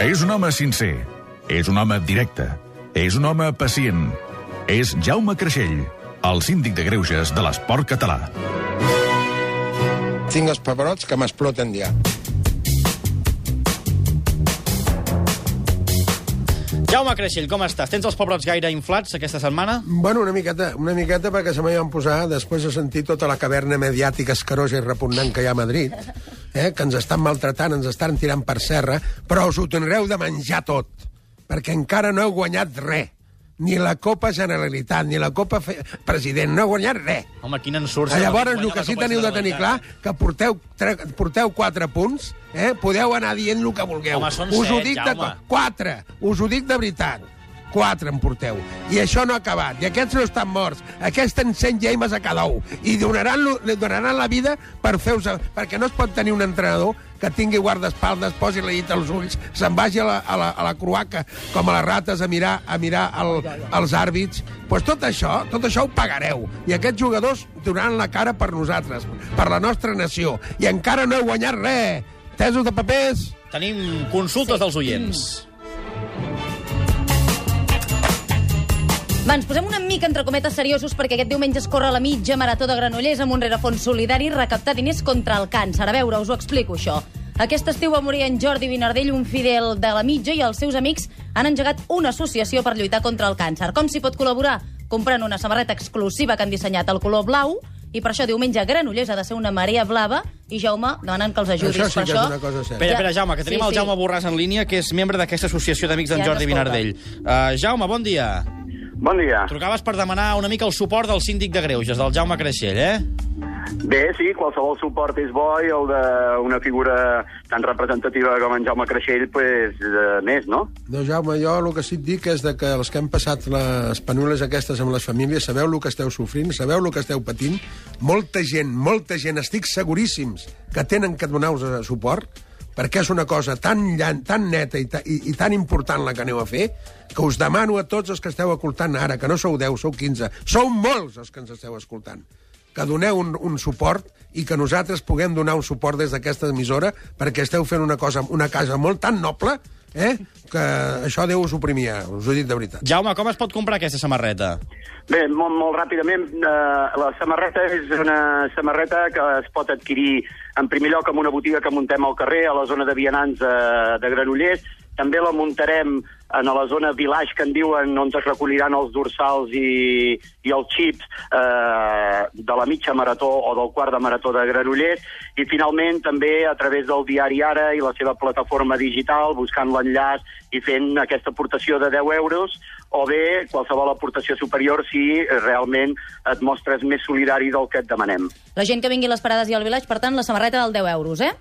És un home sincer. És un home directe. És un home pacient. És Jaume Creixell, el síndic de greuges de l'esport català. Tinc els pebrots que m'exploten ja. Jaume Creixell, com estàs? Tens els pebrots gaire inflats aquesta setmana? Bueno, una miqueta, una miqueta perquè se m'hi van posar després de sentir tota la caverna mediàtica escarosa i repugnant que hi ha a Madrid, eh, que ens estan maltratant, ens estan tirant per serra, però us ho tindreu de menjar tot, perquè encara no heu guanyat res. Ni la Copa Generalitat, ni la Copa Fe... President, no heu guanyat res. Home, quin ensurt. Ah, Llavors, el que sí teniu de tenir clar, que porteu, tre, porteu 4 punts, eh? podeu anar dient el que vulgueu. Home, són us ho set, dic de Jaume. 4, us ho dic de veritat. 4 en porteu. I això no ha acabat. I aquests no estan morts. Aquests tenen 100 lleimes a cada un. I donaran, li donaran la vida per fer Perquè no es pot tenir un entrenador que tingui guardaespaldes, posi la llit als ulls, se'n vagi a la, a, la, a la croaca com a les rates a mirar a mirar el, els àrbits. pues tot això, tot això ho pagareu. I aquests jugadors donaran la cara per nosaltres, per la nostra nació. I encara no heu guanyat res. Tesos de papers? Tenim consultes dels oients. Va, ens posem una mica entre cometes seriosos perquè aquest diumenge es corre la mitja marató de Granollers amb un rerefons solidari i recaptar diners contra el càncer. A veure, us ho explico, això. Aquest estiu va morir en Jordi Vinardell, un fidel de la mitja, i els seus amics han engegat una associació per lluitar contra el càncer. Com s'hi pot col·laborar? Comprant una samarreta exclusiva que han dissenyat el color blau, i per això diumenge Granollers ha de ser una marea blava, i Jaume, demanant que els ajudis Això sí per que és això. una cosa. Espera, espera, Jaume, que tenim Sí, el sí. Jaume Borràs en línia, que és membre d'aquesta associació d'amics d'en Ja Jordi. Vinardell. Uh, Jaume, bon dia. Bon dia. Trucaves per demanar una mica el suport del síndic de Greuges, del Jaume Creixell, eh? Bé, sí, qualsevol suport és bo i el d'una figura tan representativa com en Jaume Creixell, pues, eh, més, no? No, Jaume, jo el que sí et dic és de que els que hem passat les penúries aquestes amb les famílies, sabeu el que esteu sofrint, sabeu el que esteu patint. Molta gent, molta gent, estic seguríssims que tenen que donar-vos suport, perquè és una cosa tan, llan, tan neta i, ta, i, i tan important la que aneu a fer, que us demano a tots els que esteu escoltant ara, que no sou 10, sou 15, sou molts els que ens esteu escoltant, que doneu un, un suport i que nosaltres puguem donar un suport des d'aquesta emissora perquè esteu fent una cosa, una casa molt tan noble eh, que això Déu us ho premia, us ho he dit de veritat. Jaume, com es pot comprar aquesta samarreta? Bé, molt, molt ràpidament, eh, la samarreta és una samarreta que es pot adquirir en primer lloc en una botiga que muntem al carrer, a la zona de vianants de, de Granollers. També la muntarem en la zona Village, que en diuen, on es recolliran els dorsals i, i els xips eh, de la mitja marató o del quart de marató de Granollers. I finalment també a través del diari Ara i la seva plataforma digital, buscant l'enllaç i fent aquesta aportació de 10 euros, o bé qualsevol aportació superior si realment et mostres més solidari del que et demanem. La gent que vingui a les parades i al village, per tant, la samarreta del 10 euros, eh?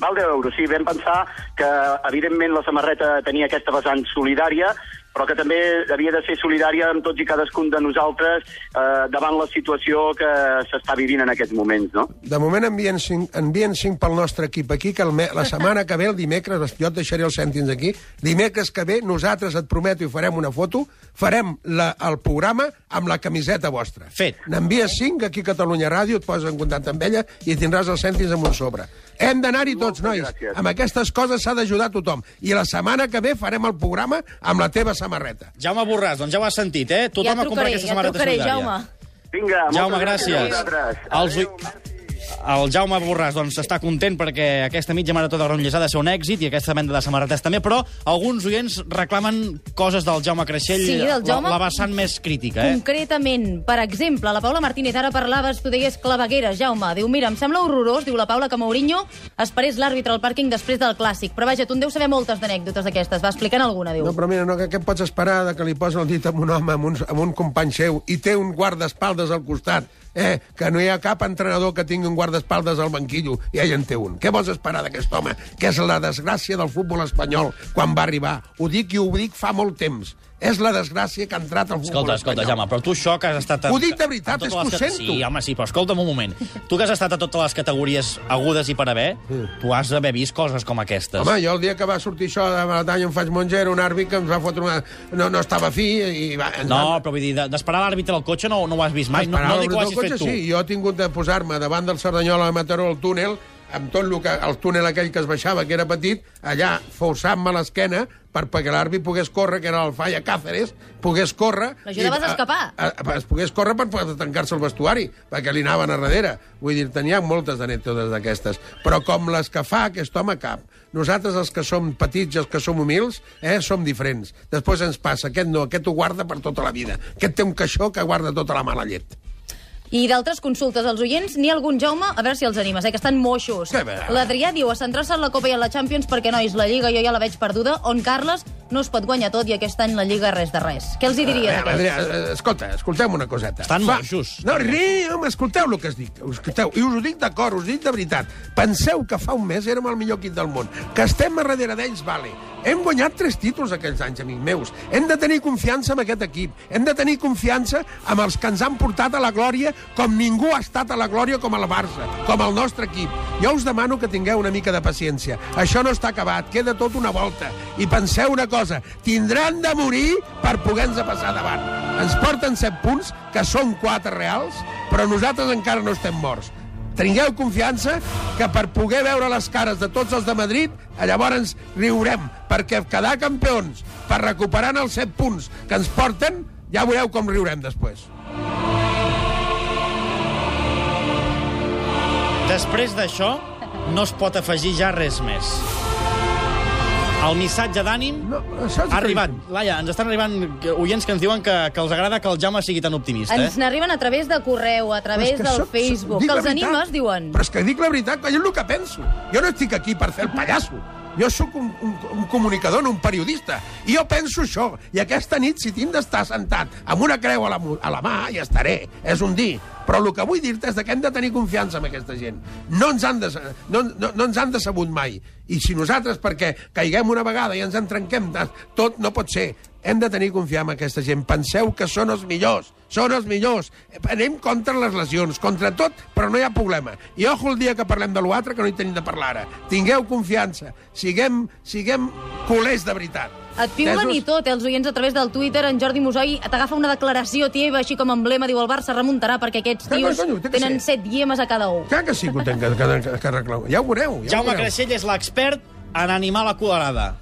Val 10 euros, sí. Vam pensar que, evidentment, la samarreta tenia aquesta vessant solidària, però que també havia de ser solidària amb tots i cadascun de nosaltres eh, davant la situació que s'està vivint en aquests moments, no? De moment envien cinc, envien cinc pel nostre equip aquí, que el me, la setmana que ve, el dimecres, jo et deixaré els cèntims aquí, dimecres que ve nosaltres, et prometo, i farem una foto, farem la, el programa amb la camiseta vostra. Fet. N'envies cinc aquí a Catalunya Ràdio, et poses en contacte amb ella i tindràs els cèntims amb un sobre. Hem d'anar-hi tots, Moltes nois. gràcies. Amb aquestes coses s'ha d'ajudar tothom. I la setmana que ve farem el programa amb la teva samarreta. Jaume Borràs, doncs ja ho has sentit, eh? Tothom ja a comprar trucaré, aquesta ja samarreta trucaré, solidària. Jaume. Vinga, Jaume, gràcies. gràcies. Els. El Jaume Borràs doncs, està content perquè aquesta mitja marató de Granollers ha de ser un èxit i aquesta venda de samarretes també, però alguns oients reclamen coses del Jaume Creixell, Sí, del Jaume- la, la vessant més crítica, eh? Concretament, per exemple, la Paula Martínez, ara parlaves, tu deies clavegueres, Jaume. Diu, mira, em sembla horrorós, diu la Paula, que Mourinho esperés l'àrbitre al pàrquing després del Clàssic. Però vaja, tu en deus saber moltes d'anècdotes d'aquestes. Va explicant alguna, diu. No, però mira, no, que què pots esperar de que li posen el dit a un home, amb un, amb un company seu, i té un guardaespaldes al costat, eh? que no hi ha cap entrenador que tingui un guardaespaldes al banquillo, i ell en té un. Què vols esperar d'aquest home? Que és la desgràcia del futbol espanyol quan va arribar. Ho dic i ho dic fa molt temps. És la desgràcia que ha entrat al futbol Escolta, escolta, espanyol. Jaume, però tu això que has estat... Ho dic de veritat, en és que ho sento. Sí, home, sí, però escolta'm un moment. Tu que has estat a totes les categories agudes i per haver, tu has d'haver vist coses com aquestes. Home, jo el dia que va sortir això de Balatanya em faig monger, un àrbit que ens va fotre una... No, no estava fi i va... No, però vull dir, de- d'esperar l'àrbitre al cotxe no, no ho has vist mai. No, no dic que ho hagis fet tu. Sí, jo he tingut de posar-me davant del Cerdanyola de Mataró al túnel amb tot el, que, el túnel aquell que es baixava, que era petit, allà forçant-me l'esquena per perquè l'àrbit pogués córrer, que era l'Alfaya Cáceres, pogués córrer... L'ajudaves a escapar. A, a, es pogués córrer per poder tancar-se el vestuari, perquè li anaven a darrere. Vull dir, tenia moltes anècdotes d'aquestes. Però com les que fa aquest home cap, nosaltres els que som petits i els que som humils, eh, som diferents. Després ens passa, aquest no, aquest ho guarda per tota la vida. Aquest té un caixó que guarda tota la mala llet. I d'altres consultes als oients, ha algun, Jaume? A veure si els animes, eh, que estan moixos. L'Adrià diu, a centrar-se en la Copa i en la Champions, perquè, nois, la Lliga jo ja la veig perduda, on Carles no es pot guanyar tot i aquest any la Lliga res de res. Què els hi diria Eh, d'aquests? Adrià, eh, escolta, escolteu una coseta. Estan moixos. No, ri, home, escolteu el que es dic. Escolteu, I us ho dic d'acord, us ho dic de veritat. Penseu que fa un mes érem el millor equip del món. Que estem a darrere d'ells, vale. Hem guanyat tres títols aquells anys, amics meus. Hem de tenir confiança en aquest equip. Hem de tenir confiança amb els que ens han portat a la glòria com ningú ha estat a la glòria com el Barça, com el nostre equip. Jo us demano que tingueu una mica de paciència. Això no està acabat, queda tot una volta. I penseu una cosa, tindran de morir per poder-nos passar davant. Ens porten 7 punts, que són 4 reals, però nosaltres encara no estem morts. Tingueu confiança que per poder veure les cares de tots els de Madrid, llavors riurem, perquè quedar campions per recuperant els 7 punts que ens porten, ja veureu com riurem després. Després d'això, no es pot afegir ja res més. El missatge d'ànim No, ha arribat. Laia, ens estan arribant oients que ens diuen que, que els agrada que el Jaume sigui tan optimista. Ens Eh? n'arriben a través de correu, a través del soc- Facebook. dic Que els veritat. animes, diuen. Però és que dic la veritat, que jo és el que penso. Jo no estic aquí per fer el pallasso. Jo sóc un, un, un comunicador, no un periodista. I jo penso això. I aquesta nit, si tinc d'estar sentat amb una creu a la, a la mà, hi estaré. És un dir. Però el que vull dir-te és que hem de tenir confiança en aquesta gent. No ens han, de, no, no, no ens han decebut mai. I si nosaltres, perquè caiguem una vegada i ens en trenquem, tot no pot ser. Hem de tenir confiança en aquesta gent. Penseu que són els millors. Són els millors. Anem contra les lesions, contra tot, però no hi ha problema. I ojo el dia que parlem de l'altre, que no hi tenim de parlar ara. Tingueu confiança. Siguem, siguem culers de veritat. Et piulen i tot, eh, els oients a través del Twitter. En Jordi Musoi t'agafa una declaració teva, així com emblema, diu el Barça remuntarà perquè aquests Clar, tios conyo, tenen ser. set guiemes a cada un. Clar que sí que ho tenc que, que, que arreglar. Ja ho veureu. Ja ho Jaume veureu. Creixell és l'expert en animar la colorada.